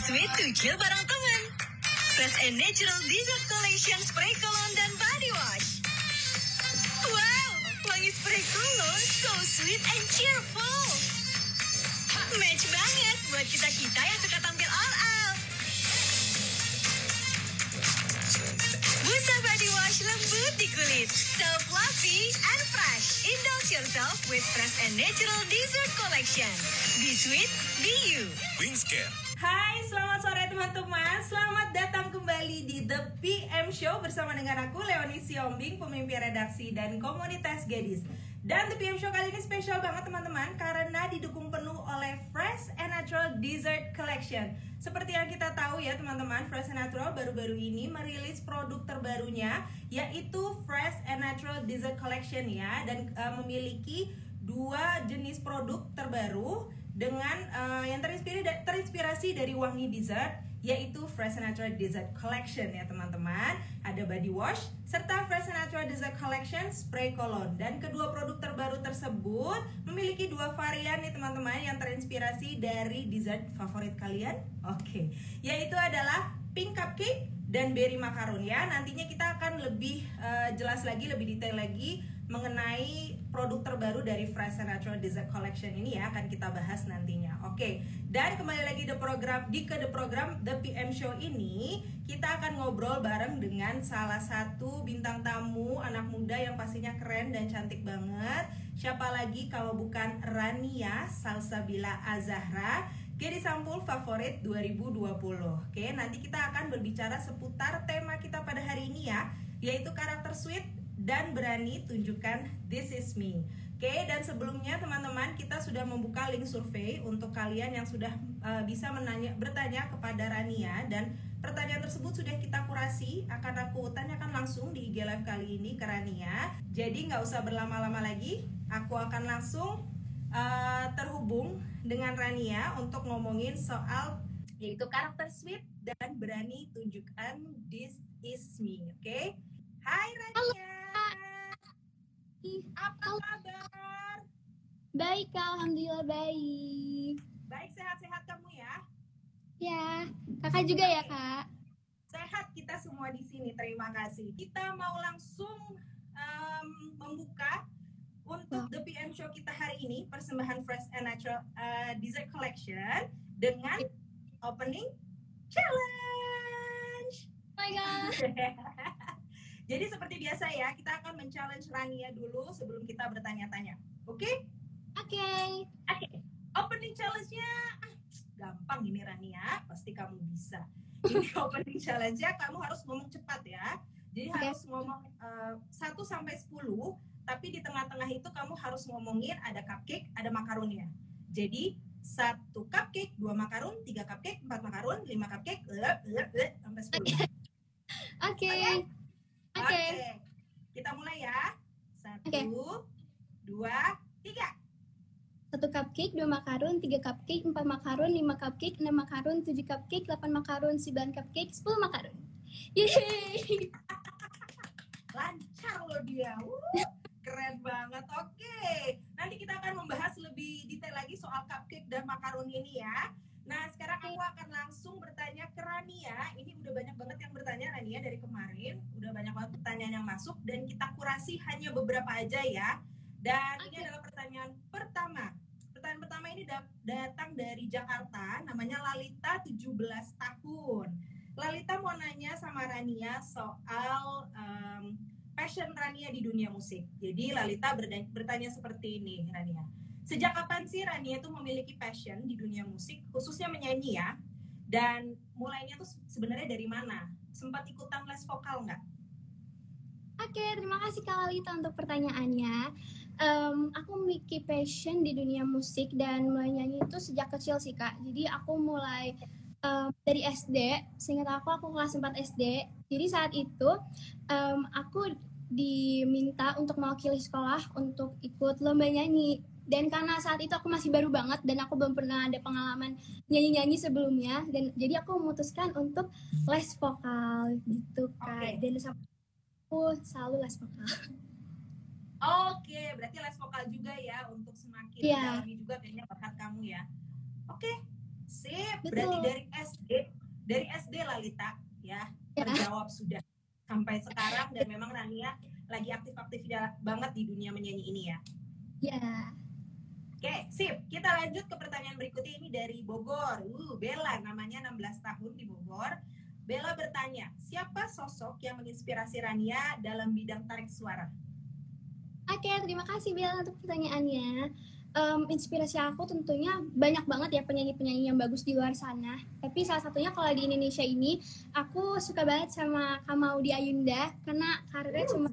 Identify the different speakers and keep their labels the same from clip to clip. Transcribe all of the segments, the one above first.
Speaker 1: Sweet to chill bareng teman. Fresh and Natural Dessert Collection Spray Cologne dan Body Wash. Wow, wangi spray cologne so sweet and cheerful. Match banget buat kita-kita yang suka tampil all out. Busa Body Wash lembut di kulit. So fluffy and fresh. Indulge yourself with Fresh and Natural Dessert Collection. Be sweet, be you.
Speaker 2: Wingscare.
Speaker 3: Hai, selamat sore teman-teman. Selamat datang kembali di The PM Show bersama dengan aku Leoni Siombing, pemimpin redaksi dan komunitas Gadis. Dan The PM Show kali ini spesial banget teman-teman karena didukung penuh oleh Fresh and Natural Dessert Collection. Seperti yang kita tahu ya teman-teman, Fresh and Natural baru-baru ini merilis produk terbarunya yaitu Fresh and Natural Dessert Collection ya dan eh, memiliki dua jenis produk terbaru dengan uh, yang terinspirasi terinspirasi dari wangi dessert yaitu Fresh Natural Dessert Collection ya teman-teman. Ada body wash serta Fresh Natural Dessert Collection spray cologne dan kedua produk terbaru tersebut memiliki dua varian nih teman-teman yang terinspirasi dari dessert favorit kalian. Oke, yaitu adalah pink cupcake dan berry macaron ya. Nantinya kita akan lebih uh, jelas lagi, lebih detail lagi mengenai produk terbaru dari Fresh and Natural Dessert Collection ini ya akan kita bahas nantinya. Oke, dan kembali lagi di program di ke the program The PM Show ini kita akan ngobrol bareng dengan salah satu bintang tamu anak muda yang pastinya keren dan cantik banget. Siapa lagi kalau bukan Rania Salsabila Azahra Gadis sampul favorit 2020 Oke, nanti kita akan berbicara seputar tema kita pada hari ini ya Yaitu karakter sweet dan berani tunjukkan this is me. Oke, dan sebelumnya teman-teman kita sudah membuka link survei untuk kalian yang sudah uh, bisa menanya bertanya kepada Rania dan pertanyaan tersebut sudah kita kurasi akan aku tanyakan langsung di IG Live kali ini ke Rania. Jadi nggak usah berlama-lama lagi, aku akan langsung uh, terhubung dengan Rania untuk ngomongin soal yaitu karakter sweet dan berani tunjukkan this is me. Oke? Hai Rania. Apa kabar?
Speaker 4: Baik, Kak. Alhamdulillah baik.
Speaker 3: Baik, sehat-sehat kamu ya?
Speaker 4: Ya, kakak juga ya, Kak?
Speaker 3: Sehat kita semua di sini, terima kasih. Kita mau langsung um, membuka untuk The PM Show kita hari ini, persembahan Fresh and Natural uh, Dessert Collection dengan opening challenge.
Speaker 4: Oh my God.
Speaker 3: Jadi seperti biasa ya, kita akan men-challenge Rania dulu sebelum kita bertanya-tanya. Oke?
Speaker 4: Oke.
Speaker 3: Oke. Opening challenge-nya ah, gampang ini Rania, pasti kamu bisa. Ini opening challenge-nya kamu harus ngomong cepat ya. Jadi
Speaker 4: Oke.
Speaker 3: harus ngomong uh, 1 sampai 10, tapi di tengah-tengah itu kamu harus ngomongin ada cupcake, ada makaronnya. Jadi satu cupcake, dua makaron, tiga cupcake, empat makaron, lima cupcake, eh, eh, eh, sampai 10.
Speaker 4: Oke.
Speaker 3: Oke. Kita mulai ya. Satu,
Speaker 4: Oke.
Speaker 3: dua, tiga.
Speaker 4: Satu cupcake, dua makaron, tiga cupcake, empat makaron, lima cupcake, enam makaron, tujuh cupcake, delapan makaron, sembilan cupcake, sepuluh makaron. Yeay.
Speaker 3: Lancar loh dia. Keren banget. Oke. Nanti kita akan membahas lebih detail lagi soal cupcake dan makaron ini ya. Nah, sekarang aku akan langsung bertanya ke Rania. Ini udah banyak banget yang bertanya Rania dari kemarin. Udah banyak banget pertanyaan yang masuk dan kita kurasi hanya beberapa aja ya. Dan ini
Speaker 4: Oke.
Speaker 3: adalah pertanyaan pertama. Pertanyaan pertama ini da- datang dari Jakarta, namanya Lalita 17 tahun. Lalita mau nanya sama Rania soal em, passion Rania di dunia musik. Jadi Lalita bertanya seperti ini, Rania. Sejak kapan sih Rania itu memiliki passion di dunia musik, khususnya menyanyi ya? Dan mulainya tuh sebenarnya dari mana? Sempat ikutan les vokal nggak?
Speaker 4: Oke, terima kasih Kak Lalita untuk pertanyaannya. Em, aku memiliki passion di dunia musik dan mulai itu sejak kecil sih Kak. Jadi aku mulai em, dari SD, seingat aku aku kelas 4 SD. Jadi saat itu em, aku diminta untuk mewakili sekolah untuk ikut lomba nyanyi. Dan karena saat itu aku masih baru banget dan aku belum pernah ada pengalaman nyanyi-nyanyi sebelumnya dan jadi aku memutuskan untuk les vokal gitu. Kak. Dan sampai aku selalu les vokal.
Speaker 3: Oke, berarti les vokal juga ya untuk semakin
Speaker 4: Iya.
Speaker 3: mendalami juga kayaknya bakat kamu ya. Oke, Sip,
Speaker 4: Betul.
Speaker 3: berarti dari SD, dari SD Lalita ya,
Speaker 4: Ya.
Speaker 3: terjawab sudah sampai sekarang dan memang Rania lagi aktif-aktif banget di dunia menyanyi ini ya.
Speaker 4: Ya.
Speaker 3: Oke, sip. Kita lanjut ke pertanyaan berikutnya ini dari Bogor. Uh, Bella namanya 16 tahun di Bogor. Bella bertanya, siapa sosok yang menginspirasi Rania dalam bidang tarik suara?
Speaker 4: Oke, terima kasih Bella untuk pertanyaannya. Em, inspirasi aku tentunya banyak banget ya penyanyi-penyanyi yang bagus di luar sana. Tapi salah satunya kalau di Indonesia ini, aku suka banget sama Kamaudi Ayunda karena karirnya cuma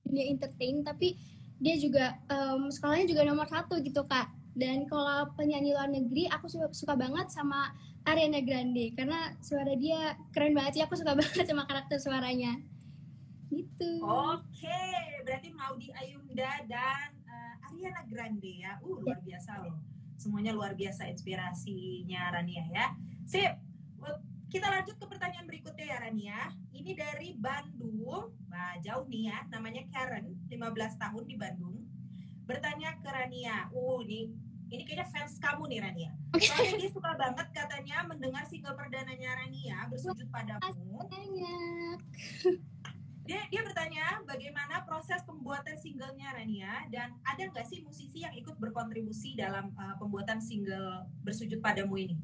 Speaker 4: dunia entertain, tapi dia juga em, sekolahnya juga nomor satu gitu kak. Dan kalau penyanyi luar negeri, aku suka, suka banget sama Ariana Grande karena suara dia keren banget sih. Aku suka banget sama karakter suaranya. Gitu.
Speaker 3: Oke, berarti Maudi Ayunda dan eh, Ariana Grande ya. Uh, luar biasa loh. Semuanya luar biasa inspirasinya Rania ya. Sip. Kita lanjut ke pertanyaan berikutnya ya Rania. Ini dari Bandung. Wah, jauh nih ya. Namanya Karen, 15 tahun di Bandung. Bertanya ke Rania. Uh, ini ini kayaknya fans kamu nih Rania. Soalnya dia suka banget katanya mendengar single perdananya Rania bersujud padamu.
Speaker 4: Banyak.
Speaker 3: Dia, dia bertanya bagaimana proses pembuatan singlenya Rania dan ada nggak sih musisi yang ikut berkontribusi dalam uh, pembuatan single bersujud padamu ini?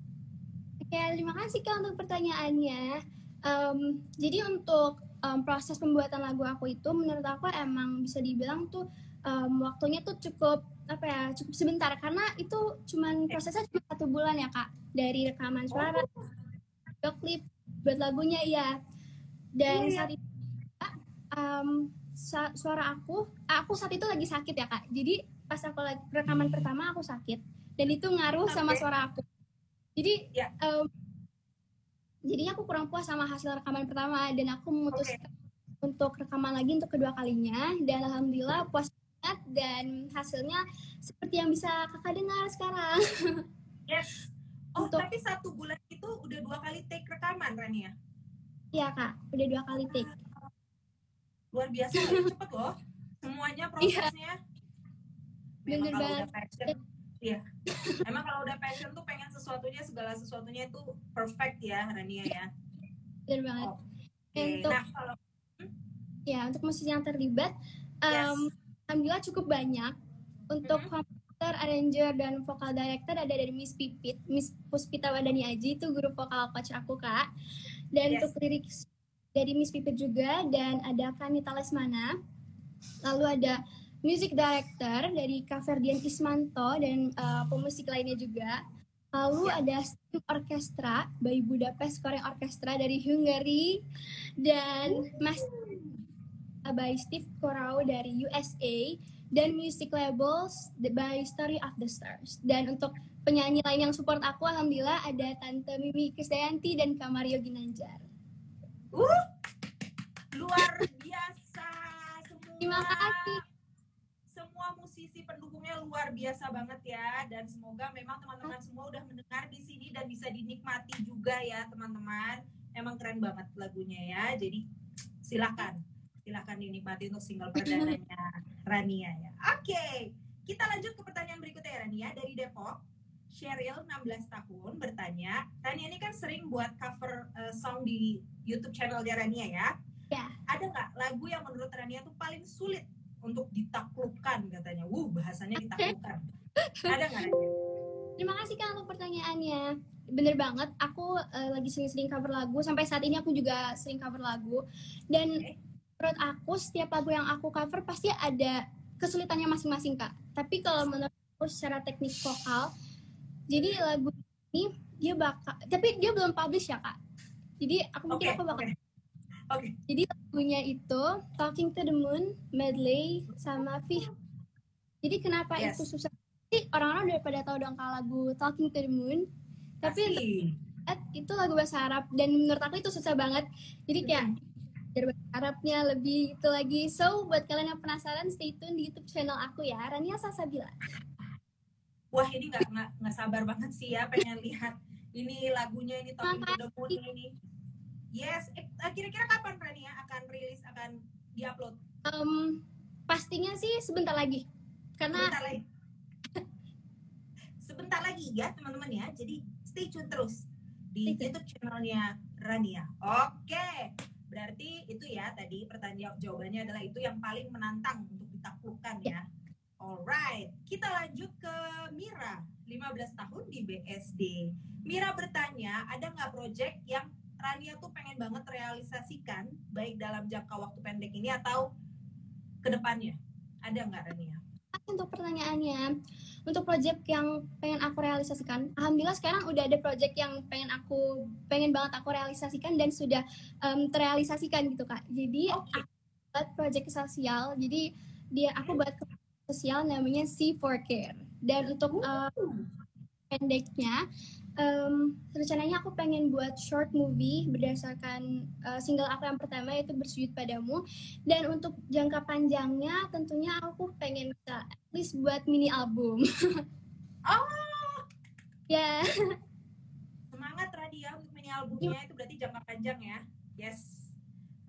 Speaker 4: Oke, terima kasih Kak untuk pertanyaannya. Em, jadi untuk em, proses pembuatan lagu aku itu menurut aku emang bisa dibilang tuh em, waktunya tuh cukup apa ya cukup sebentar. Karena itu cuman prosesnya cuma satu bulan ya kak dari rekaman suara video klip buat lagunya iya. Dan
Speaker 3: iya.
Speaker 4: saat itu sa- suara aku aku saat itu lagi sakit ya kak. Jadi pas aku rekaman pertama aku sakit. Dan itu ngaruh sama suara aku jadi
Speaker 3: Ya.
Speaker 4: em, jadinya aku kurang puas sama hasil rekaman pertama dan aku memutuskan untuk rekaman lagi untuk kedua kalinya dan alhamdulillah puas banget dan hasilnya seperti yang bisa kakak dengar sekarang
Speaker 3: Yes. Oh,
Speaker 4: Untuk-
Speaker 3: tapi satu bulan itu udah dua kali take rekaman Rania.
Speaker 4: ya kak udah dua kali take
Speaker 3: Luar biasa, cepet loh. Semuanya prosesnya. Memang
Speaker 4: Iya. Bener banget.
Speaker 3: Iya. Emang kalau udah passion tuh pengen sesuatunya segala sesuatunya itu perfect ya Rania ya.
Speaker 4: bener banget
Speaker 3: Oke,
Speaker 4: Untuk-
Speaker 3: Nah, kalau
Speaker 4: ya untuk musisi yang terlibat
Speaker 3: Yes.
Speaker 4: em, alhamdulillah cukup banyak untuk
Speaker 3: Mhm.
Speaker 4: komposer, arranger dan vokal director ada dari Miss Pipit, Miss Puspita Wadani Aji itu guru vokal coach aku kak. Dan
Speaker 3: Yes.
Speaker 4: untuk lirik dari Miss Pipit juga dan ada Kanita Lesmana. Lalu ada music director dari Kak Ferdian Ismanto dan uh, pemusik lainnya juga. Lalu
Speaker 3: Ya.
Speaker 4: ada String Orchestra by Budapest Korean Orchestra dari Hungary dan Mas by Steve Korau dari USA dan music labels by Story of the Stars. Dan untuk penyanyi lain yang support aku, alhamdulillah ada Tante Mimi Krisdayanti dan Kak Mario Ginanjar.
Speaker 3: luar biasa semua.
Speaker 4: Terima kasih.
Speaker 3: Musisi pendukungnya luar biasa banget ya dan semoga memang teman-teman semua udah mendengar di sini dan bisa dinikmati juga ya teman-teman. Emang keren banget lagunya ya. Jadi silakan silakan dinikmati untuk single perdananya Rania ya. Oke, kita lanjut ke pertanyaan berikutnya ya Rania dari Depok. Cheryl 16 tahun bertanya, Rania ini kan sering buat cover eh, song di YouTube channelnya Rania ya.
Speaker 4: Ya.
Speaker 3: Ada nggak lagu yang menurut Rania tuh paling sulit untuk ditaklukkan katanya? Wuh, bahasanya ditaklukkan. Ada nggak?
Speaker 4: Terima kasih Kak untuk pertanyaannya. Bener banget, aku eh, lagi sering-sering cover lagu. Sampai saat ini aku juga sering cover lagu. Dan
Speaker 3: Oke.
Speaker 4: menurut aku, setiap lagu yang aku cover pasti ada kesulitannya masing-masing Kak. Tapi kalau menurut aku secara teknik vokal, jadi lagu ini dia bakal, tapi dia belum publish ya Kak. Jadi aku mungkin aku bakal
Speaker 3: oke. Oke.
Speaker 4: Jadi lagunya itu Talking to the Moon, medley sama Fish. Jadi kenapa
Speaker 3: Yes.
Speaker 4: itu susah? Jadi orang-orang udah pada tahu dong kalau lagu Talking to the Moon. Tapi untuk itu lagu bahasa Arab dan menurut aku itu susah banget. Jadi kayak dari bahasa Arabnya lebih itu lagi. So buat kalian yang penasaran stay tune di YouTube channel aku ya, Rania Sasabila.
Speaker 3: Wah ini nggak nggak sabar banget sih ya pengen lihat ini lagunya ini Talking to the Moon ini. Yes, eh, kira-kira kapan Rania akan rilis akan diupload?
Speaker 4: Em, pastinya sih sebentar lagi. Karena
Speaker 3: Sebentar lagi. Sebentar lagi ya teman-teman ya. Jadi stay tune terus di
Speaker 4: Stay.
Speaker 3: YouTube channelnya Rania. Oke, berarti itu ya tadi pertanyaan jawabannya adalah itu yang paling menantang untuk ditaklukkan ya. Alright, kita lanjut ke Mira, 15 tahun di BSD. Mira bertanya, ada nggak project yang Rania tuh pengen banget realisasikan, baik dalam jangka waktu pendek ini atau ke depannya? Ada nggak Rania?
Speaker 4: Untuk pertanyaannya, untuk project yang pengen aku realisasikan, alhamdulillah sekarang udah ada project yang pengen aku pengen banget aku realisasikan dan sudah em, terrealisasikan gitu kak. Jadi
Speaker 3: Oke.
Speaker 4: aku buat project sosial, jadi dia aku buat sosial namanya C4 Care. Dan untuk eh, pendeknya, em, rencananya aku pengen buat short movie berdasarkan eh, single aku yang pertama yaitu Bersujud Padamu. Dan untuk jangka panjangnya tentunya aku pengen bisa at least buat mini album.
Speaker 3: Oh,
Speaker 4: ya,
Speaker 3: semangat Rania untuk mini albumnya itu berarti jangka panjang ya. Yes.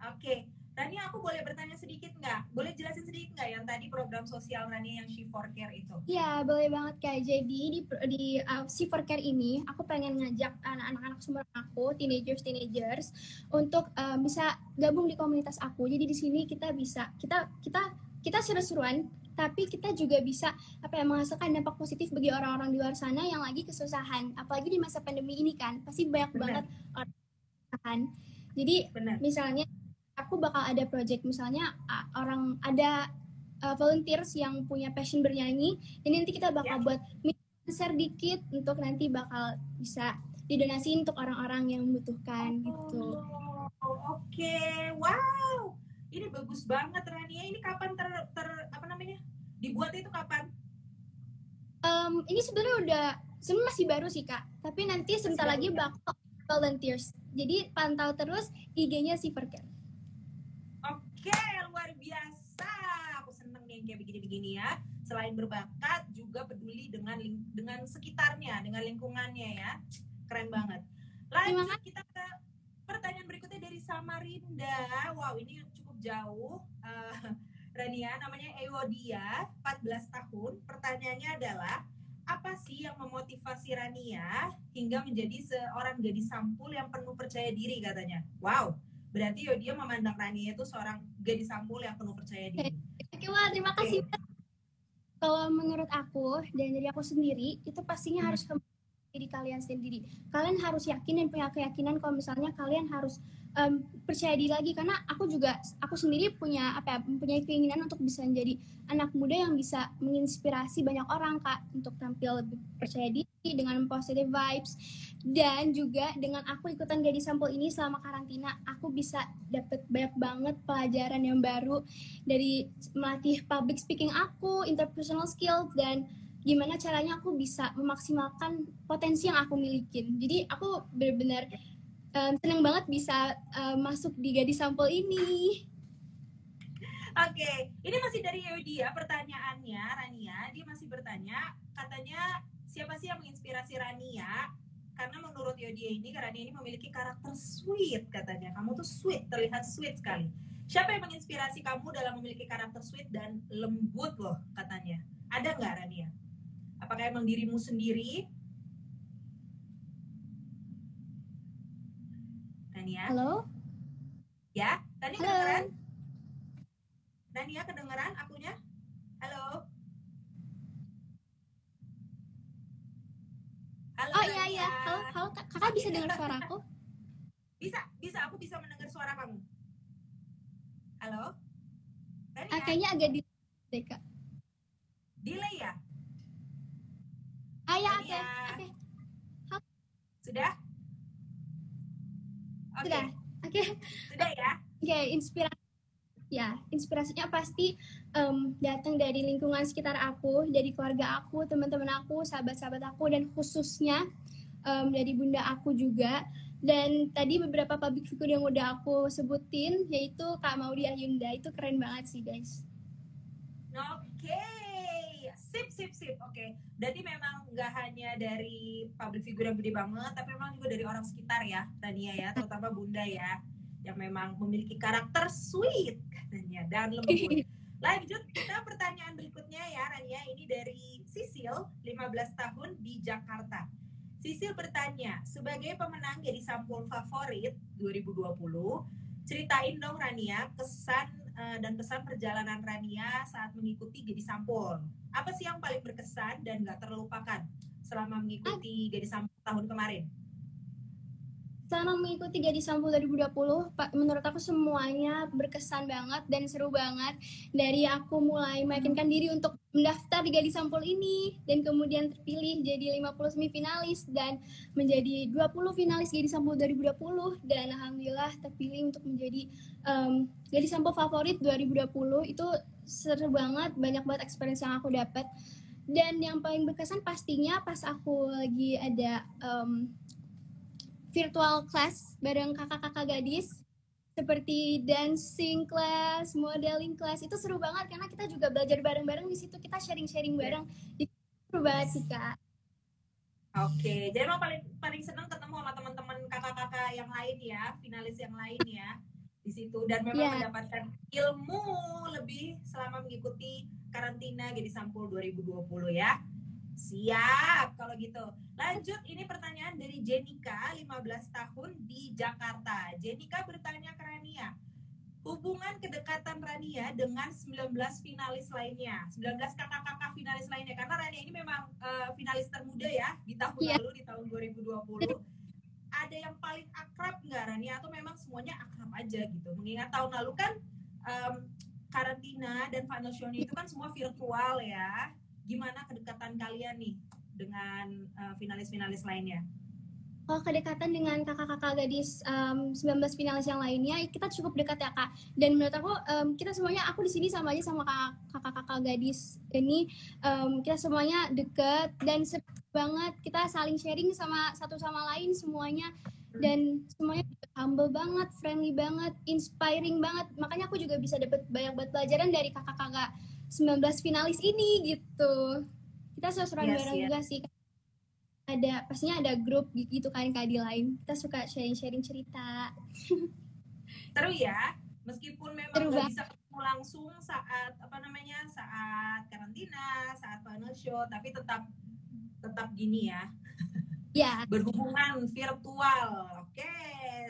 Speaker 3: Oke. Rania aku boleh bertanya sedikit nggak? Boleh jelasin sedikit nggak yang tadi program sosial Rania yang She4 Care itu?
Speaker 4: ya boleh banget kak. Jadi di di uh, C4 Care ini aku pengen ngajak anak-anak semua aku, teenagers teenagers untuk uh, bisa gabung di komunitas aku. Jadi di sini kita bisa kita kita kita seru-seruan tapi kita juga bisa apa ya menghasilkan dampak positif bagi orang-orang di luar sana yang lagi kesusahan apalagi di masa pandemi ini kan pasti banyak
Speaker 3: Benar.
Speaker 4: banget orang kesusahan jadi
Speaker 3: Benar.
Speaker 4: misalnya aku bakal ada project misalnya uh, orang ada uh, volunteers yang punya passion bernyanyi dan nanti kita bakal
Speaker 3: Ya.
Speaker 4: buat share dikit untuk nanti bakal bisa didonasiin untuk orang-orang yang membutuhkan gitu.
Speaker 3: Oh, Oke, wow. Ini bagus banget Rania. Ini kapan ter, ter apa namanya? Dibuat itu kapan?
Speaker 4: Em, ini sebenarnya udah sebenarnya masih baru sih kak, tapi nanti sebentar lagi
Speaker 3: ya?
Speaker 4: bakal volunteers. Jadi pantau terus IG-nya si Perker.
Speaker 3: Oke, luar biasa. Aku seneng nih yang kayak begini-begini ya. Selain berbakat, juga peduli dengan ling- dengan sekitarnya, dengan lingkungannya ya. Keren banget. Lanjut kita ke pertanyaan berikutnya dari Samarinda. Wow, ini cukup jauh. Eh, Rania, namanya Ewodia, 14 tahun. Pertanyaannya adalah, apa sih yang memotivasi Rania hingga menjadi seorang gadis sampul yang penuh percaya diri katanya? Wow, berarti Yodia memandang Rania itu seorang gadis sampul yang penuh percaya diri.
Speaker 4: Oke wah terima kasih. Kalau menurut aku dan dari aku sendiri itu pastinya
Speaker 3: Hmm.
Speaker 4: harus ke diri kalian sendiri. Kalian harus yakin dan punya keyakinan kalau misalnya kalian harus em, percaya diri lagi. Karena aku juga aku sendiri punya apa ya, mempunyai keinginan untuk bisa menjadi anak muda yang bisa menginspirasi banyak orang kak. Untuk tampil lebih percaya diri dengan positive vibes. Dan juga dengan aku ikutan gadis sampul ini selama karantina aku bisa dapet banyak banget pelajaran yang baru dari melatih public speaking aku, interpersonal skills dan gimana caranya aku bisa memaksimalkan potensi yang aku milikin. Jadi aku benar-benar um, seneng banget bisa um, masuk di gadis sampul ini.
Speaker 3: Oke, ini masih dari Yodia pertanyaannya Rania. Dia masih bertanya, katanya siapa sih yang menginspirasi Rania? Karena menurut Yodia ini, Rania ini memiliki karakter sweet katanya. Kamu tuh sweet, terlihat sweet sekali. Siapa yang menginspirasi kamu dalam memiliki karakter sweet dan lembut loh katanya? Ada nggak Rania? Apakah emang dirimu sendiri? Rania?
Speaker 4: Halo?
Speaker 3: Ya, Rania
Speaker 4: Halo.
Speaker 3: kedengeran? Rania kedengeran akunya? Halo? Halo
Speaker 4: Oh iya iya. Halo, halo Kak- kakak bisa dengar suara aku?
Speaker 3: Bisa, bisa aku bisa mendengar suara kamu. Halo? Rania,
Speaker 4: Ah, kayaknya agak di deh, Kak.
Speaker 3: delay ya?
Speaker 4: Ah ya. Oke.
Speaker 3: Sudah? Oke,
Speaker 4: Sudah. Oke.
Speaker 3: sudah ya?
Speaker 4: Oke, inspirasi ya, inspirasinya pasti em, datang dari lingkungan sekitar aku, dari keluarga aku, teman-teman aku, sahabat-sahabat aku, dan khususnya em, dari bunda aku juga. Dan tadi beberapa public figure yang udah aku sebutin, yaitu Kak Maudi Ayunda, itu keren banget sih guys.
Speaker 3: Oke, sip sip sip. Oke, berarti memang nggak hanya dari public figure yang gede banget, tapi memang juga dari orang sekitar ya, Rania ya, terutama Bunda ya, yang memang memiliki karakter sweet katanya dan lembut. Lanjut kita pertanyaan berikutnya ya, Rania. Ini dari Sisil, 15 tahun di Jakarta. Sisil bertanya, sebagai pemenang jadi sampul favorit 2020, ceritain dong Rania kesan uh, dan pesan perjalanan Rania saat mengikuti jadi sampul. Apa sih yang paling berkesan dan gak terlupakan selama mengikuti jadi sampul tahun kemarin?
Speaker 4: selama mengikuti Gadis Sampul 2020, menurut aku semuanya berkesan banget dan seru banget. Dari aku mulai meyakinkan diri untuk mendaftar di Gadis Sampul ini dan kemudian terpilih jadi 50 semifinalis dan menjadi 20 finalis Gadis Sampul 2020 dan alhamdulillah terpilih untuk menjadi um, Gadis Sampul favorit 2020 itu seru banget, banyak banget experience yang aku dapat. Dan yang paling berkesan pastinya pas aku lagi ada um, virtual class bareng kakak-kakak gadis seperti dancing class, modeling class itu seru banget karena kita juga belajar bareng-bareng di situ kita sharing-sharing bareng itu seru banget sih kak.
Speaker 3: Oke, jadi emang paling paling senang ketemu sama teman-teman kakak-kakak yang lain ya, finalis yang lain ya di situ dan memang yeah. mendapatkan ilmu lebih selama mengikuti karantina jadi sampul 2020 ya. Siap kalau gitu. Lanjut ini pertanyaan dari Jenika 15 tahun di Jakarta. Jenika bertanya ke Rania, hubungan kedekatan Rania dengan 19 finalis lainnya, 19 kakak-kakak finalis lainnya karena Rania ini memang uh, finalis termuda ya di tahun yeah. lalu di tahun 2020. Ada yang paling akrab nggak Rania atau memang semuanya akrab aja gitu? Mengingat tahun lalu kan um, karantina dan final itu kan semua virtual ya gimana kedekatan kalian nih dengan uh, finalis-finalis lainnya?
Speaker 4: Kalau kedekatan dengan kakak-kakak gadis um, 19 finalis yang lainnya, kita cukup dekat ya kak. Dan menurut aku um, kita semuanya, aku di sini sama aja sama kakak-kakak gadis ini, um, kita semuanya deket dan banget. Kita saling sharing sama satu sama lain semuanya. Dan semuanya humble banget, friendly banget, inspiring banget. Makanya aku juga bisa dapat banyak banget pelajaran dari kakak-kakak 19 finalis ini gitu. Kita seru-seruan yes, bareng yes. juga sih. Ada pastinya ada grup gitu kan kak di lain. Kita suka sharing-sharing cerita.
Speaker 3: Seru ya. Meskipun memang seru gak bisa ketemu langsung saat apa namanya saat karantina saat final show tapi tetap tetap gini ya.
Speaker 4: Ya.
Speaker 3: Berhubungan virtual. Oke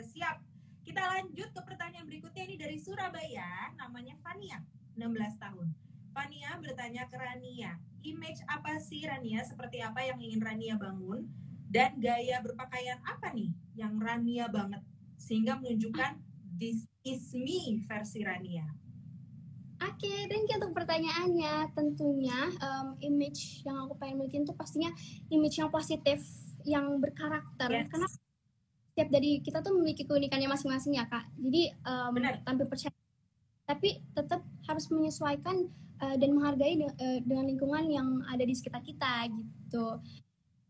Speaker 3: siap. Kita lanjut ke pertanyaan berikutnya. Ini dari Surabaya namanya Fania 16 tahun. Fania bertanya ke Rania, image apa sih Rania? Seperti apa yang ingin Rania bangun? Dan gaya berpakaian apa nih yang Rania banget? Sehingga menunjukkan this is me versi Rania.
Speaker 4: Oke, okay, thank you untuk pertanyaannya. Tentunya um, image yang aku pengen milikin itu pastinya image yang positif, yang berkarakter. Yes. Karena setiap dari kita tuh memiliki keunikannya masing-masing ya kak. Jadi um, tampil percaya, tapi tetap harus menyesuaikan uh, dan menghargai de uh, dengan lingkungan yang ada di sekitar kita gitu.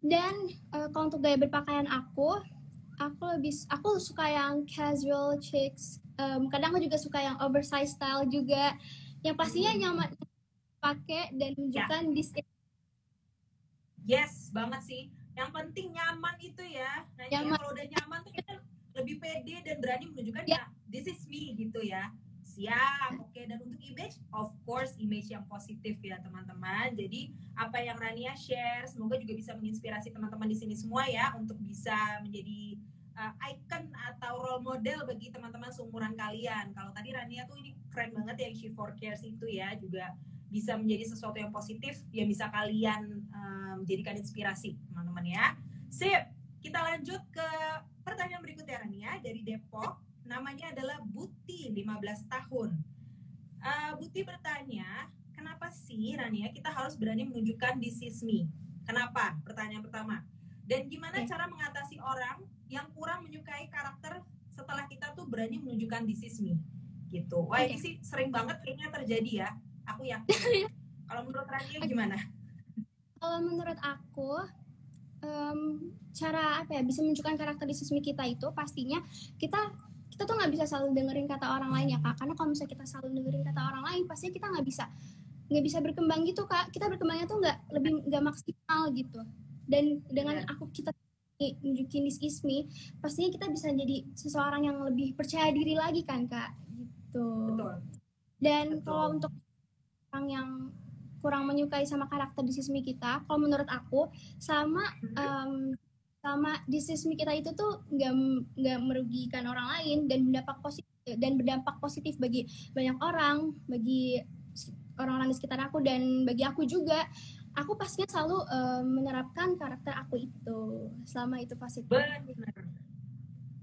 Speaker 4: Dan uh, kalau untuk gaya berpakaian aku, aku lebih aku suka yang casual chicks. Um, kadang aku juga suka yang oversized style juga. Yang pastinya nyaman pakai dan menunjukkan ya. Yeah.
Speaker 3: Yes, banget sih. Yang penting nyaman itu ya. Nah, nyaman. kalau udah nyaman tuh kita lebih pede dan berani menunjukkan yeah. ya this is me gitu ya. Siap, oke. Okay. Dan untuk image, of course image yang positif ya teman-teman. Jadi apa yang Rania share, semoga juga bisa menginspirasi teman-teman di sini semua ya untuk bisa menjadi uh, icon atau role model bagi teman-teman seumuran kalian. Kalau tadi Rania tuh ini keren banget yang She for Cares itu ya juga bisa menjadi sesuatu yang positif yang bisa kalian um, jadikan inspirasi teman-teman ya. Sip, kita lanjut ke pertanyaan berikutnya Rania dari Depok namanya adalah Buti 15 tahun. Uh, Buti bertanya, kenapa sih Rania kita harus berani menunjukkan this is me? Kenapa? Pertanyaan pertama. Dan gimana cara mengatasi orang yang kurang menyukai karakter setelah kita tuh berani menunjukkan this is me? Gitu. Wah okay. ini sih sering banget kayaknya terjadi ya. Aku yakin. Kalau menurut Rania gimana?
Speaker 4: Kalau menurut aku, um, cara apa ya bisa menunjukkan karakter di sismi kita itu pastinya kita kita tuh nggak bisa selalu dengerin kata orang lain ya kak karena kalau misalnya kita selalu dengerin kata orang lain pasti kita nggak bisa nggak bisa berkembang gitu kak kita berkembangnya tuh nggak lebih nggak maksimal gitu dan dengan aku kita nunjukin this is me pastinya kita bisa jadi seseorang yang lebih percaya diri lagi kan kak gitu Betul. dan kalau untuk orang yang kurang menyukai sama karakter di sismi kita kalau menurut aku sama um, sama disismi kita itu tuh nggak nggak merugikan orang lain dan berdampak positif dan berdampak positif bagi banyak orang, bagi orang-orang di sekitar aku dan bagi aku juga. Aku pastinya selalu uh, menerapkan karakter aku itu selama itu positif.
Speaker 3: Benar.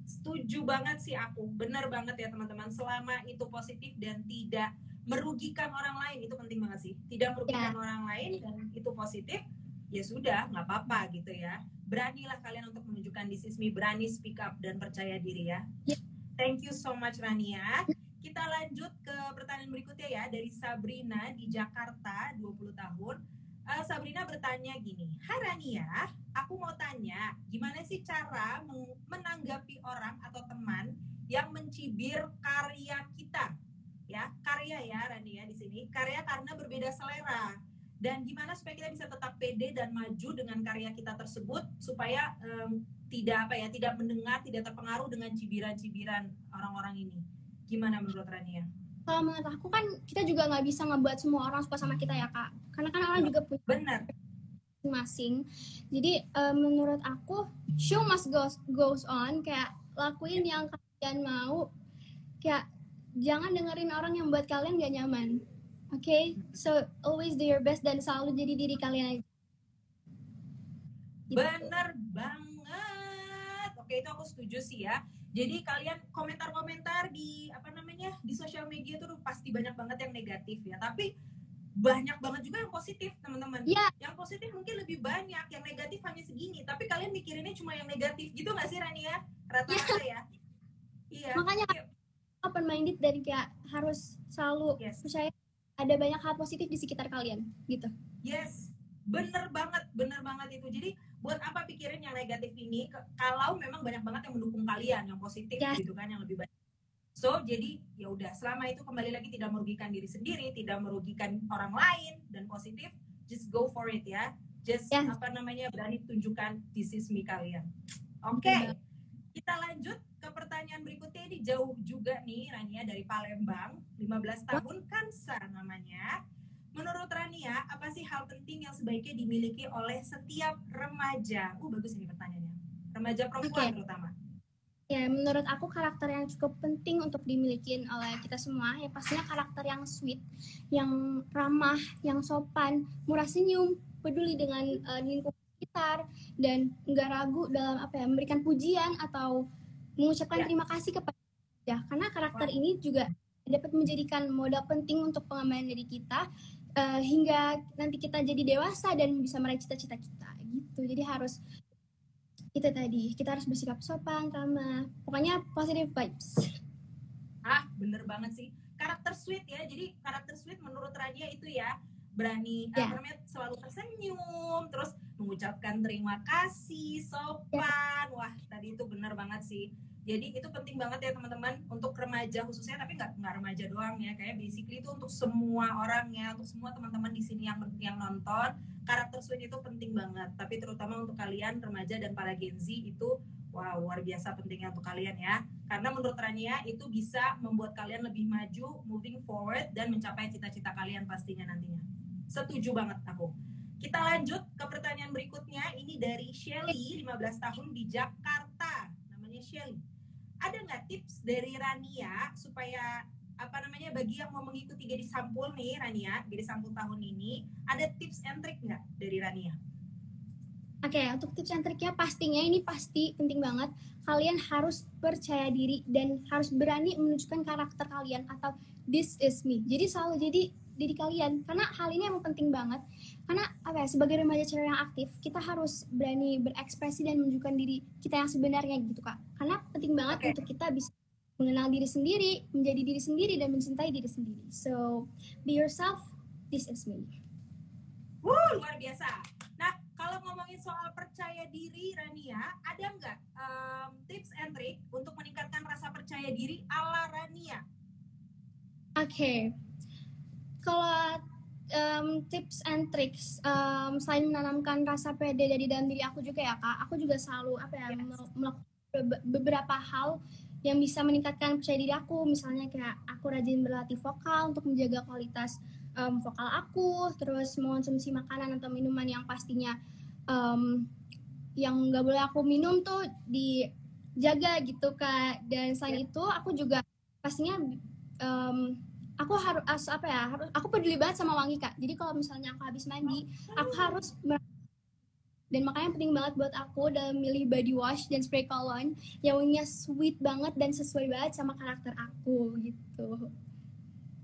Speaker 3: Setuju banget sih aku. Benar banget ya teman-teman. Selama itu positif dan tidak merugikan orang lain itu penting banget sih. Tidak merugikan ya. orang lain dan itu positif ya sudah nggak apa-apa gitu ya beranilah kalian untuk menunjukkan this is me berani speak up dan percaya diri ya yeah. thank you so much Rania kita lanjut ke pertanyaan berikutnya ya dari Sabrina di Jakarta 20 tahun uh, Sabrina bertanya gini Hai Rania aku mau tanya gimana sih cara menanggapi orang atau teman yang mencibir karya kita? Ya karya ya Rania di sini. Karya karena berbeda selera. Dan gimana supaya kita bisa tetap pede dan maju dengan karya kita tersebut supaya um, tidak apa ya tidak mendengar tidak terpengaruh dengan cibiran-cibiran orang-orang ini? Gimana menurut Rania?
Speaker 4: Kalau menurut aku kan kita juga nggak bisa ngebuat semua orang suka sama kita ya kak karena kan orang juga punya
Speaker 3: benar
Speaker 4: masing jadi um, menurut aku show must goes goes on kayak lakuin yang kalian mau kayak jangan dengerin orang yang buat kalian gak nyaman Oke, okay? so always do your best dan selalu jadi diri kalian aja.
Speaker 3: Gitu. Bener banget. Oke, itu aku setuju sih ya. Jadi kalian komentar-komentar di apa namanya di sosial media itu pasti banyak banget yang negatif ya. Tapi banyak banget juga yang positif teman-teman.
Speaker 4: Yeah.
Speaker 3: Yang positif mungkin lebih banyak, yang negatif hanya segini. Tapi kalian mikirinnya cuma yang negatif gitu nggak sih Rania? Rata-rata yeah. ya.
Speaker 4: Iya. Makanya open minded dan kayak harus selalu yes. percaya ada banyak hal positif di sekitar kalian gitu
Speaker 3: yes bener banget bener banget itu jadi buat apa pikirin yang negatif ini kalau memang banyak banget yang mendukung kalian yang positif yes. gitu kan yang lebih banyak so jadi ya udah selama itu kembali lagi tidak merugikan diri sendiri tidak merugikan orang lain dan positif just go for it ya just yes. apa namanya berani tunjukkan this is me kalian oke okay. kita lanjut ke pertanyaan berikutnya ini jauh juga nih Rania dari Palembang, 15 tahun Kansa namanya. Menurut Rania, apa sih hal penting yang sebaiknya dimiliki oleh setiap remaja? Uh, bagus ini pertanyaannya. Remaja perempuan okay. terutama.
Speaker 4: Ya, menurut aku karakter yang cukup penting untuk dimiliki oleh kita semua ya pastinya karakter yang sweet, yang ramah, yang sopan, murah senyum, peduli dengan uh, lingkungan sekitar dan nggak ragu dalam apa ya memberikan pujian atau mengucapkan ya. terima kasih kepada ya karena karakter wow. ini juga dapat menjadikan modal penting untuk pengembangan diri kita uh, hingga nanti kita jadi dewasa dan bisa meraih cita-cita kita gitu. Jadi harus itu tadi kita harus bersikap sopan ramah. Pokoknya positive vibes.
Speaker 3: Ah bener banget sih. Karakter sweet ya jadi karakter sweet menurut Radia itu ya berani yeah. uh, selalu tersenyum terus mengucapkan terima kasih sopan. Yeah. wah tadi itu bener banget sih jadi itu penting banget ya teman-teman untuk remaja khususnya tapi nggak nggak remaja doang ya. Kayak basically itu untuk semua orang ya untuk semua teman-teman di sini yang yang nonton karakter sweet itu penting banget. Tapi terutama untuk kalian remaja dan para Gen Z itu wow luar biasa pentingnya untuk kalian ya. Karena menurut Rania itu bisa membuat kalian lebih maju moving forward dan mencapai cita-cita kalian pastinya nantinya. Setuju banget aku. Kita lanjut ke pertanyaan berikutnya. Ini dari Shelly 15 tahun di Jakarta. Namanya Shelly ada nggak tips dari Rania supaya apa namanya bagi yang mau mengikuti Gadis Sampul nih Rania, Gadis Sampul tahun ini, ada tips and trick nggak dari Rania?
Speaker 4: Oke, okay, untuk tips and triknya pastinya ini pasti penting banget. Kalian harus percaya diri dan harus berani menunjukkan karakter kalian atau this is me. Jadi selalu jadi diri kalian. Karena hal ini emang penting banget. Karena apa ya sebagai remaja cewek yang aktif kita harus berani berekspresi dan menunjukkan diri kita yang sebenarnya gitu kak. Karena penting banget okay. untuk kita bisa mengenal diri sendiri menjadi diri sendiri dan mencintai diri sendiri. So be yourself. This is me.
Speaker 3: Wuh, luar biasa. Nah kalau ngomongin soal percaya diri Rania ada nggak um, tips and trick untuk meningkatkan rasa percaya diri ala Rania?
Speaker 4: Oke, okay kalau um, tips and tricks um, selain menanamkan rasa pede dari dalam diri aku juga ya kak aku juga selalu apa ya melakukan beberapa hal yang bisa meningkatkan percaya diri aku. Misalnya kayak aku rajin berlatih vokal untuk menjaga kualitas um, vokal aku terus mengonsumsi makanan atau minuman yang pastinya um, yang nggak boleh aku minum tuh dijaga gitu kak. Dan selain itu aku juga pastinya em, aku harus apa ya harus aku peduli banget sama wangi kak jadi kalau misalnya aku habis mandi aku harus dan makanya penting banget buat aku dalam milih body wash dan spray cologne yang wanginya sweet banget dan sesuai banget sama karakter aku gitu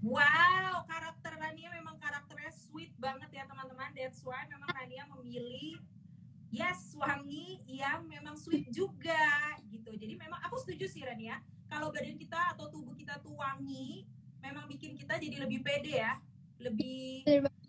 Speaker 3: Wow, karakter Rania memang karakternya sweet banget ya teman-teman. That's why memang Rania memilih yes wangi yang memang sweet juga gitu. Jadi memang aku setuju sih Rania. Kalau badan kita atau tubuh kita tuh wangi, memang bikin kita jadi lebih pede ya, lebih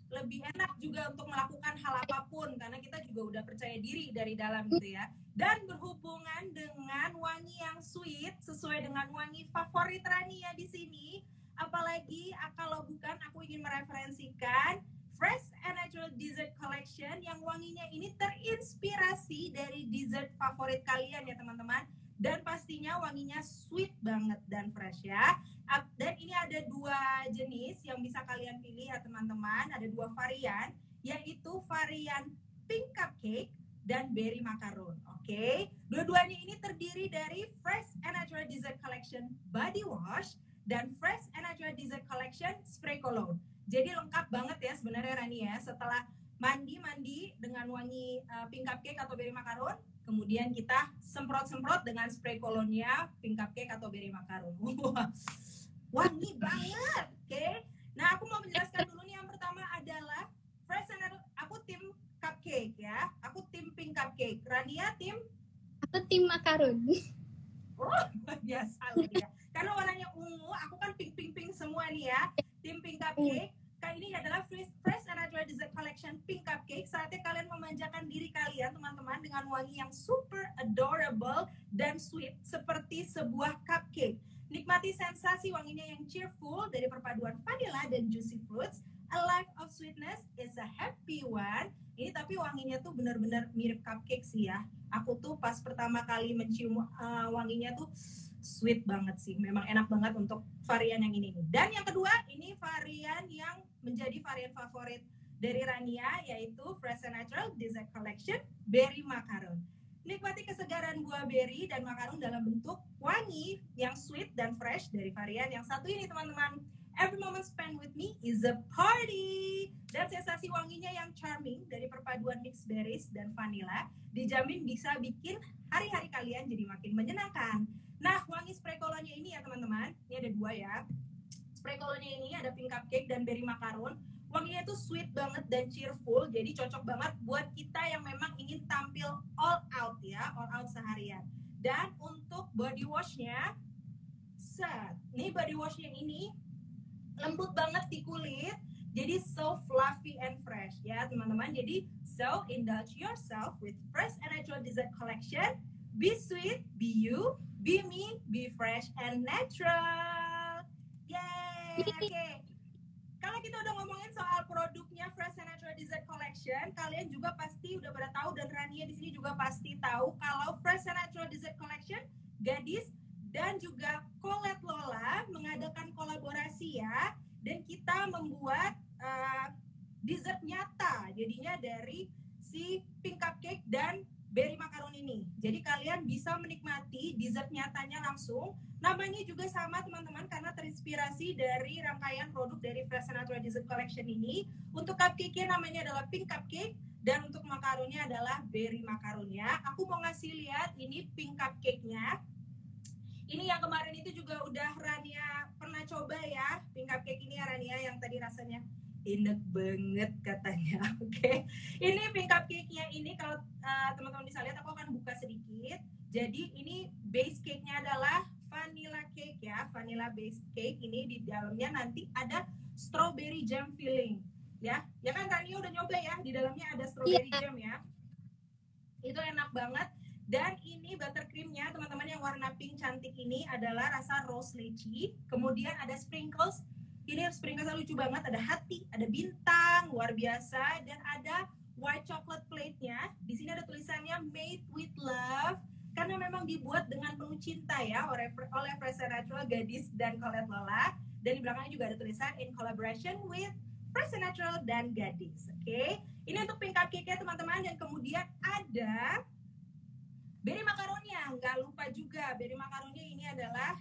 Speaker 3: lebih enak juga untuk melakukan hal apa pun karena kita juga udah percaya diri dari dalam gitu ya. Dan berhubungan dengan wangi yang sweet sesuai dengan wangi favorit Rania di sini, apalagi ah, kalau bukan aku ingin mereferensikan Fresh and Natural Dessert Collection yang wanginya ini terinspirasi dari dessert favorit kalian ya teman-teman. Dan pastinya wanginya sweet banget dan fresh ya dan ini ada dua jenis yang bisa kalian pilih ya teman-teman ada dua varian yaitu varian pink cupcake dan berry macaron oke dua-duanya ini terdiri dari Fresh and Natural Dessert Collection body wash dan Fresh and Natural Dessert Collection spray cologne. Jadi lengkap banget ya sebenarnya Rani ya. Setelah mandi-mandi dengan wangi uh, pink cupcake atau berry macaron, kemudian kita semprot-semprot dengan spray cologne-nya pink cupcake atau berry macaron. Wangi banget. Oke. Nah, aku mau menjelaskan dulu nih yang pertama adalah Fresh and aku tim cupcake ya. Aku tim pink cupcake. Rania tim
Speaker 4: aku tim makaron
Speaker 3: Oh, luar biasa dia. Karena warnanya ungu, aku kan pink pink pink semua nih ya. Tim pink cupcake. Kali ini adalah Fresh, Fresh and Natural Dessert Collection Pink Cupcake. Saatnya kalian memanjakan diri kalian, teman-teman, dengan wangi yang super adorable dan sweet seperti sebuah cupcake. Nikmati sensasi wanginya yang cheerful dari perpaduan vanilla dan juicy fruits. A life of sweetness is a happy one. Ini tapi wanginya tuh benar-benar mirip cupcake sih ya aku tuh pas pertama kali mencium uh, wanginya tuh sweet banget sih. Memang enak banget untuk varian yang ini. Dan yang kedua, ini varian yang menjadi varian favorit dari Rania yaitu Fresh and Natural Dessert Collection Berry Macaron. Nikmati kesegaran buah berry dan makaron dalam bentuk wangi yang sweet dan fresh dari varian yang satu ini teman-teman. Every moment spent with me is a party. Dan sensasi wanginya yang charming dari perpaduan mixed berries dan vanilla dijamin bisa bikin hari-hari kalian jadi makin menyenangkan. Nah, wangi spray cologne ini ya teman-teman, ini ada dua ya. Spray cologne ini ada pink cupcake dan berry macaron. Wanginya tuh sweet banget dan cheerful, jadi cocok banget buat kita yang memang ingin tampil all out ya, all out seharian. Dan untuk body washnya, set, nih body wash yang ini lembut banget di kulit, jadi so fluffy and fresh ya teman-teman. Jadi so indulge yourself with fresh and natural dessert collection. Be sweet, be you, be me, be fresh and natural. Yay! Oke. Kalau kita udah ngomongin soal produknya Fresh and Natural Dessert Collection, kalian juga pasti udah pada tahu dan Rania di sini juga pasti tahu kalau Fresh and Natural Dessert Collection gadis dan juga Colette Lola mengadakan kolaborasi ya dan kita membuat uh, dessert nyata jadinya dari si pink cupcake dan berry macaron ini. Jadi kalian bisa menikmati dessert nyatanya langsung. Namanya juga sama teman-teman karena terinspirasi dari rangkaian produk dari Fresh Natural Dessert Collection ini. Untuk cupcake-nya namanya adalah pink cupcake dan untuk makaronnya adalah berry macaronnya. Aku mau ngasih lihat ini pink cupcake-nya. Ini yang kemarin itu juga udah Rania pernah coba ya. Pink cupcake ini ya Rania yang tadi rasanya enak banget katanya. Oke. Ini pink cupcake-nya ini kalau uh, teman-teman bisa lihat aku akan buka sedikit. Jadi ini base cake-nya adalah vanilla cake ya, vanilla base cake. Ini di dalamnya nanti ada strawberry jam filling ya. Ya kan Rania udah nyoba ya, di dalamnya ada strawberry
Speaker 4: Iya.
Speaker 3: jam ya. Itu enak banget. Dan ini buttercreamnya teman-teman yang warna pink cantik ini adalah rasa rose lychee. Kemudian ada sprinkles. Ini sprinkles lucu banget. Ada hati, ada bintang, luar biasa. Dan ada white chocolate plate-nya. Di sini ada tulisannya made with love karena memang dibuat dengan penuh cinta ya oleh oleh Fresa Natural Gadis dan Colette Lola. Dan di belakangnya juga ada tulisan in collaboration with Fresa Natural dan Gadis. Oke? Okay? ini untuk pink cupcake ya, teman-teman. Dan kemudian ada berry makaroni nggak lupa juga berry makaroni ini adalah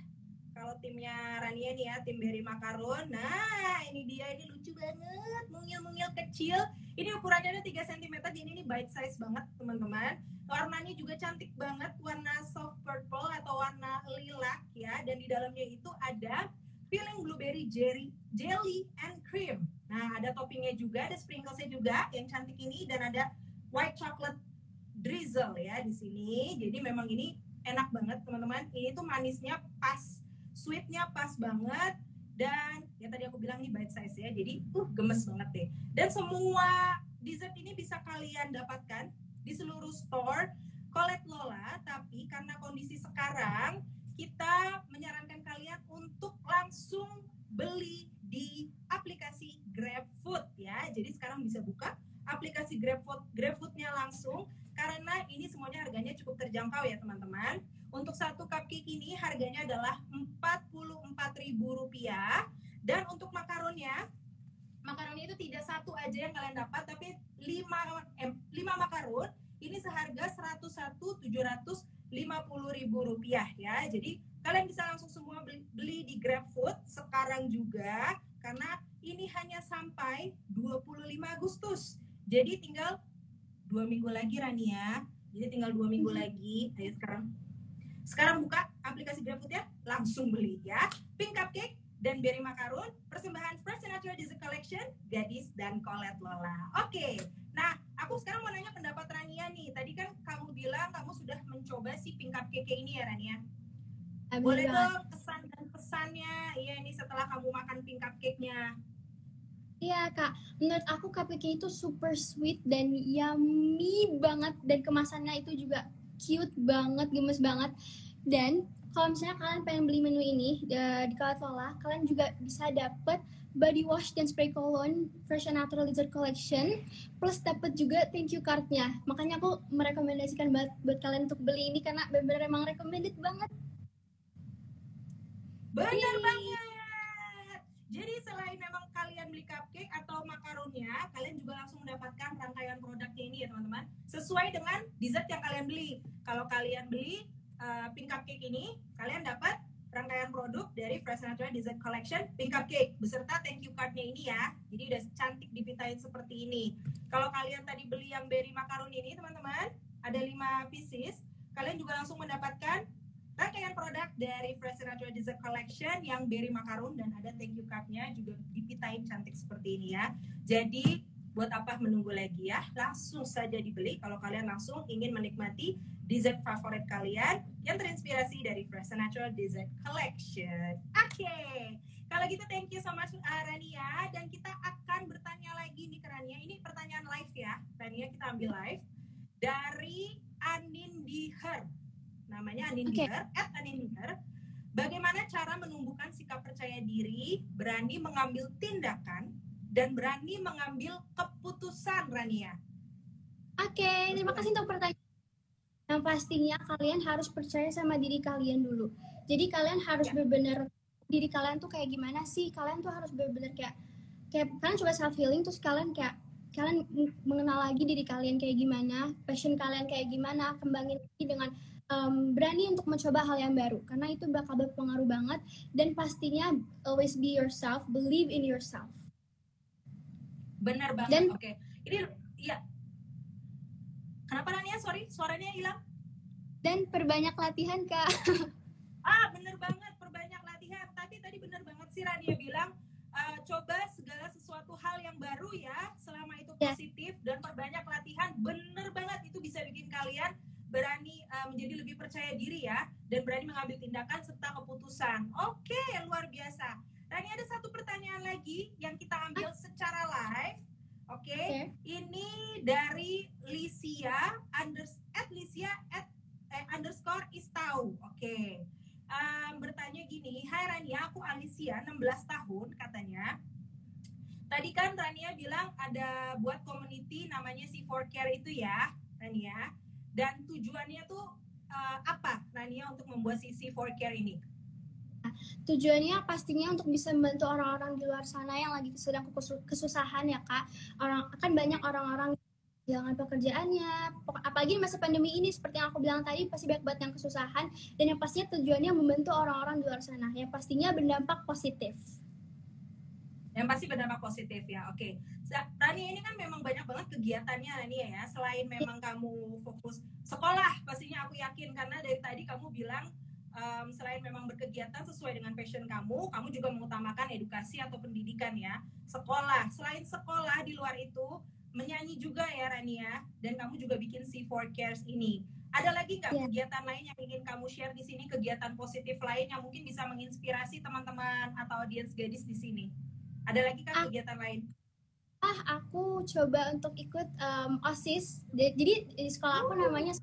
Speaker 3: kalau timnya Rania nih ya, tim Berry Macaron. Nah, ini dia ini lucu banget, mungil-mungil kecil. Ini ukurannya ada 3 cm, jadi ini bite size banget, teman-teman. Warnanya juga cantik banget, warna soft purple atau warna lilac ya. Dan di dalamnya itu ada filling blueberry jelly, jelly and cream. Nah, ada toppingnya juga, ada sprinklesnya juga yang cantik ini dan ada white chocolate drizzle ya di sini. Jadi memang ini enak banget teman-teman. Ini tuh manisnya pas sweetnya pas banget. Dan ya tadi aku bilang ini bite size ya. Jadi uh gemes banget deh. Dan semua dessert ini bisa kalian dapatkan di seluruh store Colette Lola. Tapi karena kondisi sekarang kita menyarankan kalian untuk langsung beli di aplikasi GrabFood ya. Jadi sekarang bisa buka aplikasi GrabFood GrabFoodnya langsung. Karena ini semuanya harganya cukup terjangkau ya teman-teman. Untuk satu cupcake ini harganya adalah Rp44.000 dan untuk makaronnya makaronnya itu tidak satu aja yang kalian dapat tapi 5 eh, 5 makaron ini seharga Rp101.750.000 ya. Jadi kalian bisa langsung semua beli, beli di GrabFood sekarang juga karena ini hanya sampai 25 Agustus. Jadi tinggal dua minggu lagi Rania. Jadi tinggal dua minggu hmm. lagi. Ayo sekarang sekarang buka aplikasi GrabFood ya, langsung beli ya. Pink Cupcake dan Berry Macaron, persembahan Fresh and Natural Dessert Collection, Gadis dan Colette Lola. Oke, nah aku sekarang mau nanya pendapat Rania nih. Tadi kan kamu bilang kamu sudah mencoba si Pink Cupcake ini ya Rania? Boleh dong kesan dan pesannya, iya ini setelah kamu makan Pink Cupcake-nya.
Speaker 4: Iya kak, menurut aku cupcake itu super sweet dan yummy banget dan kemasannya itu juga cute banget, gemes banget. Dan kalau misalnya kalian pengen beli menu ini uh, di Kalatola, kalian juga bisa dapet body wash dan spray cologne Fresh and Natural Lizard Collection. Plus dapat juga thank you cardnya. Makanya aku merekomendasikan buat, buat kalian untuk beli ini karena benar-benar emang recommended banget.
Speaker 3: Benar banget. Jadi selain memang kalian beli cupcake atau makaronnya, kalian juga langsung mendapatkan rangkaian produknya ini ya teman-teman. Sesuai dengan dessert yang kalian beli. Kalau kalian beli uh, pink cupcake ini, kalian dapat rangkaian produk dari Fresh Natural Dessert Collection Pink Cupcake beserta thank you cardnya ini ya. Jadi udah cantik dipitain seperti ini. Kalau kalian tadi beli yang berry macaron ini teman-teman, ada 5 pieces, kalian juga langsung mendapatkan rangkaian produk dari Fresh Natural Dessert Collection yang berry macaron dan ada thank you cardnya juga dipitain cantik seperti ini ya. Jadi buat apa menunggu lagi ya? Langsung saja dibeli kalau kalian langsung ingin menikmati dessert favorit kalian yang terinspirasi dari Fresh Natural Dessert Collection. Oke, okay. kalau gitu thank you so much Rania dan kita akan bertanya lagi nih ke Rania. Ini pertanyaan live ya, Rania kita ambil live dari Anin Diher namanya Anin okay. Diher, at Anin Diher. Bagaimana cara menumbuhkan sikap percaya diri, berani mengambil tindakan, dan berani mengambil keputusan, Rania?
Speaker 4: Oke, okay, terima kasih untuk pertanyaan. Yang pastinya kalian harus percaya sama diri kalian dulu. Jadi kalian harus ya. benar-benar diri kalian tuh kayak gimana sih? Kalian tuh harus benar-benar kayak kayak kalian coba self healing terus kalian kayak kalian mengenal lagi diri kalian kayak gimana, passion kalian kayak gimana, kembangin lagi dengan um, berani untuk mencoba hal yang baru karena itu bakal berpengaruh banget dan pastinya always be yourself, believe in yourself.
Speaker 3: Benar banget. Dan, Oke. Okay. Ini ya. Kenapa Rania? Sorry, suaranya hilang.
Speaker 4: Dan perbanyak latihan, Kak.
Speaker 3: ah, bener banget, perbanyak latihan. Tapi tadi bener banget sih Rania bilang uh, coba segala sesuatu hal yang baru ya, selama itu ya. positif dan perbanyak latihan. Bener banget itu bisa bikin kalian berani uh, menjadi lebih percaya diri ya dan berani mengambil tindakan serta keputusan. Oke, okay, luar biasa. Dan ini ada satu pertanyaan lagi yang kita ambil secara live. Oke, okay? okay. ini dari Lisia unders at Lisia at eh, underscore istau. Oke. Okay. Um, bertanya gini, Hai Rania, aku Alicia, 16 tahun katanya. Tadi kan Rania bilang ada buat community namanya C4Care itu ya, Rania dan tujuannya tuh uh, apa Nania untuk membuat sisi for care ini?
Speaker 4: Tujuannya pastinya untuk bisa membantu orang-orang di luar sana yang lagi sedang kesusahan ya kak. Orang akan banyak orang-orang kehilangan pekerjaannya. Apalagi masa pandemi ini seperti yang aku bilang tadi pasti banyak banget yang kesusahan dan yang pastinya tujuannya membantu orang-orang di luar sana. Yang pastinya berdampak positif.
Speaker 3: Yang pasti berdampak positif ya. Oke. Sa- Rani ini kan memang banyak banget kegiatannya Rani ya. Selain memang kamu fokus sekolah, pastinya aku yakin karena dari tadi kamu bilang em, selain memang berkegiatan sesuai dengan passion kamu, kamu juga mengutamakan edukasi atau pendidikan ya. Sekolah. Selain sekolah di luar itu menyanyi juga ya Rani ya. Dan kamu juga bikin C4 Cares ini. Ada lagi nggak
Speaker 4: Iya.
Speaker 3: kegiatan lain yang ingin kamu share di sini? Kegiatan positif lain yang mungkin bisa menginspirasi teman-teman atau audiens gadis di sini? Ada lagi kan kegiatan lain?
Speaker 4: Ah, aku coba untuk ikut em, OSIS. Jadi di sekolah aku namanya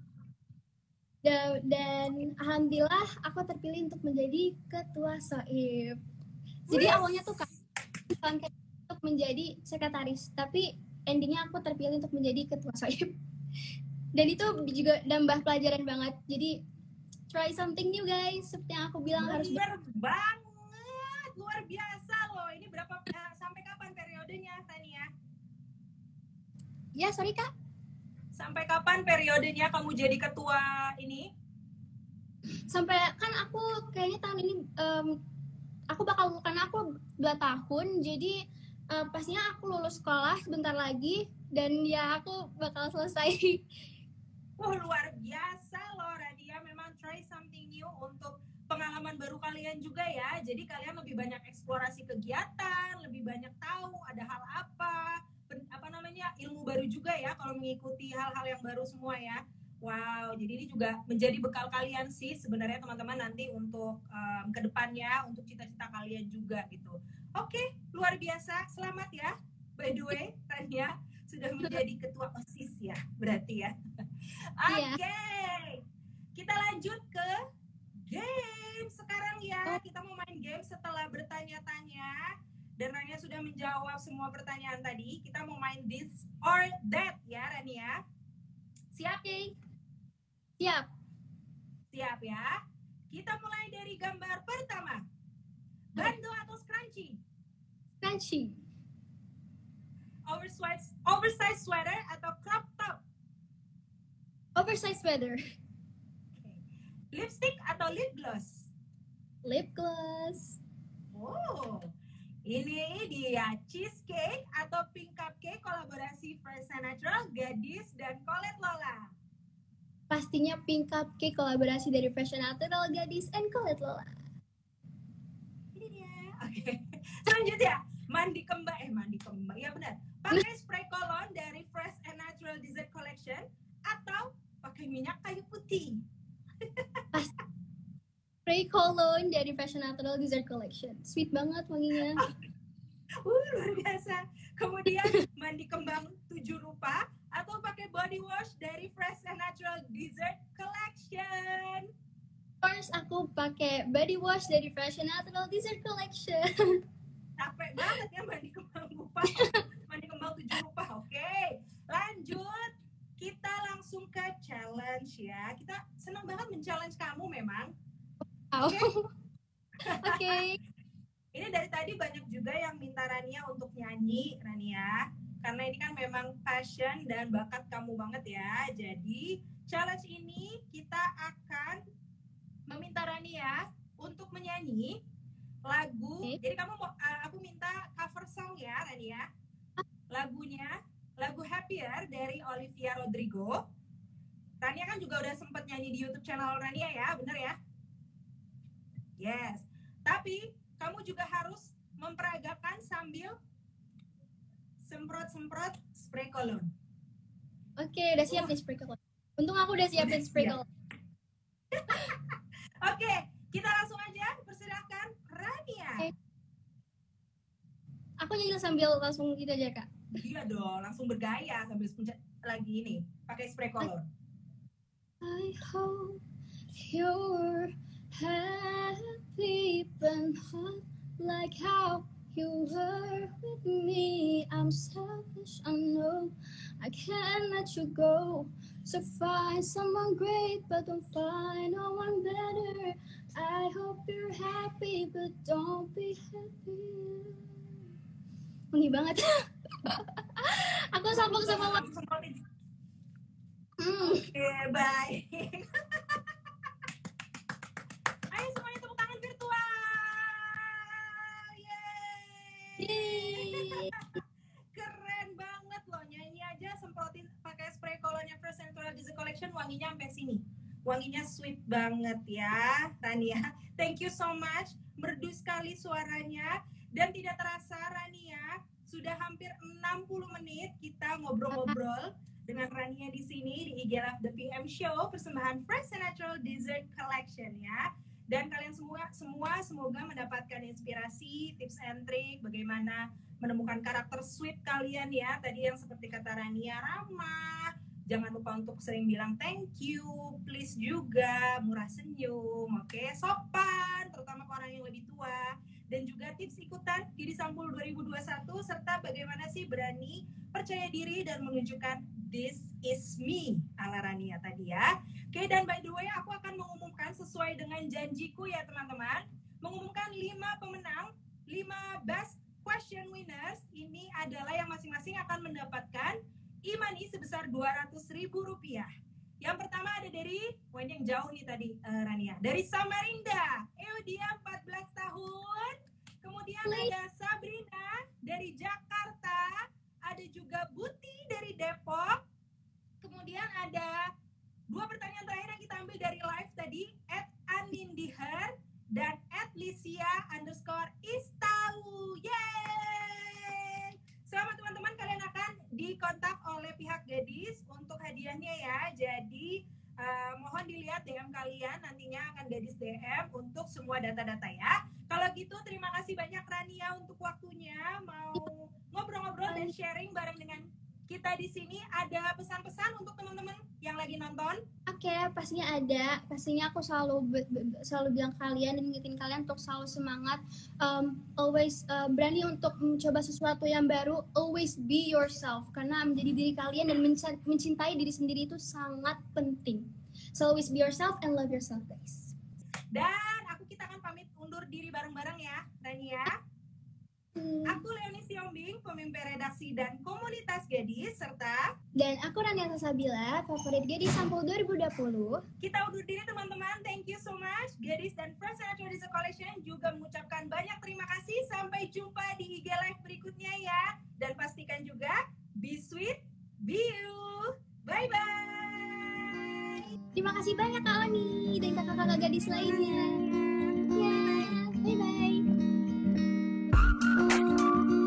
Speaker 4: Da- dan alhamdulillah aku terpilih untuk menjadi ketua soib. Jadi
Speaker 3: Wih.
Speaker 4: awalnya tuh kan untuk menjadi sekretaris, tapi endingnya aku terpilih untuk menjadi ketua soib. Dan itu juga nambah pelajaran banget. Jadi try something new guys. Seperti yang aku bilang harus
Speaker 3: Bener banget, luar biasa loh. Ini berapa eh, sampai kapan periodenya, Tania?
Speaker 4: Ya, sorry Kak.
Speaker 3: Sampai kapan periodenya kamu jadi ketua ini?
Speaker 4: Sampai kan aku kayaknya tahun ini em, aku bakal karena aku dua tahun jadi eh, pastinya aku lulus sekolah sebentar lagi dan ya aku bakal selesai
Speaker 3: Wah luar biasa loh Radia. Memang try something new untuk pengalaman baru kalian juga ya. Jadi kalian lebih banyak eksplorasi kegiatan, lebih banyak tahu ada hal apa, apa namanya ilmu baru juga ya kalau mengikuti hal-hal yang baru semua ya. Wow, jadi ini juga menjadi bekal kalian sih sebenarnya teman-teman nanti untuk em, ke depannya untuk cita-cita kalian juga gitu. Oke, luar biasa. Selamat ya. By the way, Tania sudah menjadi ketua OSIS ya, berarti ya. Oke,
Speaker 4: Iya.
Speaker 3: kita lanjut ke game sekarang ya. Kita mau main game setelah bertanya-tanya dan Rania sudah menjawab semua pertanyaan tadi. Kita mau main this or that ya, Rania. Siap?
Speaker 4: Oke. siap
Speaker 3: Siap ya. Kita mulai dari gambar pertama. Bando atau scrunchie?
Speaker 4: crunchy
Speaker 3: Oversized, oversized sweater atau crop top?
Speaker 4: oversized sweater
Speaker 3: Lipstick atau lip gloss?
Speaker 4: lip gloss
Speaker 3: Oh, ini dia cheesecake atau pink cupcake kolaborasi Fresh and Natural, Gadis dan Colette Lola.
Speaker 4: pastinya pink cupcake kolaborasi dari Fashion Natural Gadis and Colette Lola
Speaker 3: Ini dia. Oke. Selanjutnya, mandi kembang eh mandi kembang. Ya benar. Pakai spray cologne dari Fresh and Natural Dessert Collection atau pakai minyak kayu putih.
Speaker 4: Spray cologne dari Fashion Natural Dessert Collection sweet banget wanginya
Speaker 3: Uh, luar biasa. Kemudian mandi kembang tujuh rupa atau pakai body wash dari Fresh and Natural Dessert Collection.
Speaker 4: First aku pakai body wash dari Fashion Natural Dessert Collection.
Speaker 3: capek banget ya mandi kembang rupa mandi kembang tujuh rupa oke lanjut kita langsung ke challenge ya kita senang banget men-challenge kamu memang Oke.
Speaker 4: Oke.
Speaker 3: ini dari tadi banyak juga yang minta Rania untuk nyanyi Rania. Karena ini kan memang passion dan bakat kamu banget ya. Jadi challenge ini kita akan meminta Rania untuk menyanyi lagu.
Speaker 4: Oke.
Speaker 3: jadi kamu mau uh, aku minta cover song ya Rania. Lagunya lagu Happier dari Olivia Rodrigo. Rania kan juga udah sempat nyanyi di YouTube channel Rania ya bener ya yes tapi kamu juga harus memperagakan sambil semprot-semprot spray cologne
Speaker 4: Oke, udah siap nih spray cologne. Untung aku udah siapin
Speaker 3: Udah
Speaker 4: spray
Speaker 3: siap.
Speaker 4: cologne.
Speaker 3: Oke, kita langsung aja persilahkan Rania.
Speaker 4: Oke. Aku nyanyi sambil langsung gitu aja, Kak.
Speaker 3: Iya dong, langsung bergaya sambil lagi ini pakai spray cologne.
Speaker 4: I hope you're happy but not like how you were with me. I'm selfish, I know. I can't let you go. So find someone great, but don't find no one better. I hope you're happy, but don't be happy. Wangi banget. Aku sambung sama
Speaker 3: Semprotin baik. Ayo Keren banget loh nyanyi aja semprotin pakai spray kolonnya Fresh Natural Diesel Collection wanginya sampai sini. Wanginya sweet banget ya, Rania. Thank you so much. Merdu sekali suaranya dan tidak terasa Rania sudah hampir 60 menit kita ngobrol-ngobrol dengan Rania di sini di IG Live The PM Show persembahan Fresh Natural Dessert Collection ya. Dan kalian semua semua semoga mendapatkan inspirasi, tips and trick bagaimana menemukan karakter sweet kalian ya. Tadi yang seperti kata Rania ramah, jangan lupa untuk sering bilang thank you, please juga murah senyum, oke, sopan, terutama ke orang yang lebih tua dan juga tips ikutan di Sampul 2021 serta bagaimana sih berani percaya diri dan menunjukkan this is me ala Rania tadi ya. Oke dan by the way aku akan mengumumkan sesuai dengan janjiku ya teman-teman, mengumumkan 5 pemenang, 5 best question winners ini adalah yang masing-masing akan mendapatkan imani sebesar 200 ribu rupiah. Yang pertama ada dari, ini yang jauh nih tadi eh, Rania, dari Samarinda, Eudia 14 tahun. Kemudian ada Sabrina dari Jakarta, ada juga Buti dari Depok. Kemudian ada dua pertanyaan terakhir yang kita ambil dari live tadi, at Anindiher dan at Lisia underscore Istau. Yeay! Selamat teman-teman, kalian akan dikontak oleh pihak gadis untuk hadiahnya ya. Jadi eh, mohon dilihat DM kalian nantinya akan gadis DM untuk semua data-data ya. Kalau gitu terima kasih banyak Rania untuk waktunya mau ngobrol-ngobrol dan sharing bareng dengan kita di sini. Ada pesan-pesan untuk teman-teman yang lagi nonton?
Speaker 4: Oke, pastinya ada. Pastinya aku selalu selalu bilang kalian dan ngingetin kalian untuk selalu semangat, um, always uh, berani untuk mencoba sesuatu yang baru, always be yourself. Karena menjadi diri kalian dan mencintai diri sendiri itu sangat penting. So always be yourself and love yourself, guys.
Speaker 3: Dan aku kita akan pamit undur diri bareng-bareng ya, Rania.
Speaker 4: Hmm.
Speaker 3: Aku Leonie Siombing, pemimpin redaksi dan komunitas gadis, serta
Speaker 4: Dan aku Rania Sasabila, favorit gadis sampul 2020.
Speaker 3: kita undur diri teman-teman. Thank you so much. Gadis dan Fresh Natural Collection juga mengucapkan banyak terima kasih. Sampai jumpa di IG Live berikutnya ya. Dan pastikan juga, be sweet, be you. Bye-bye.
Speaker 4: Terima kasih banyak Kak Oni dan kakak-kakak gadis lainnya. うん。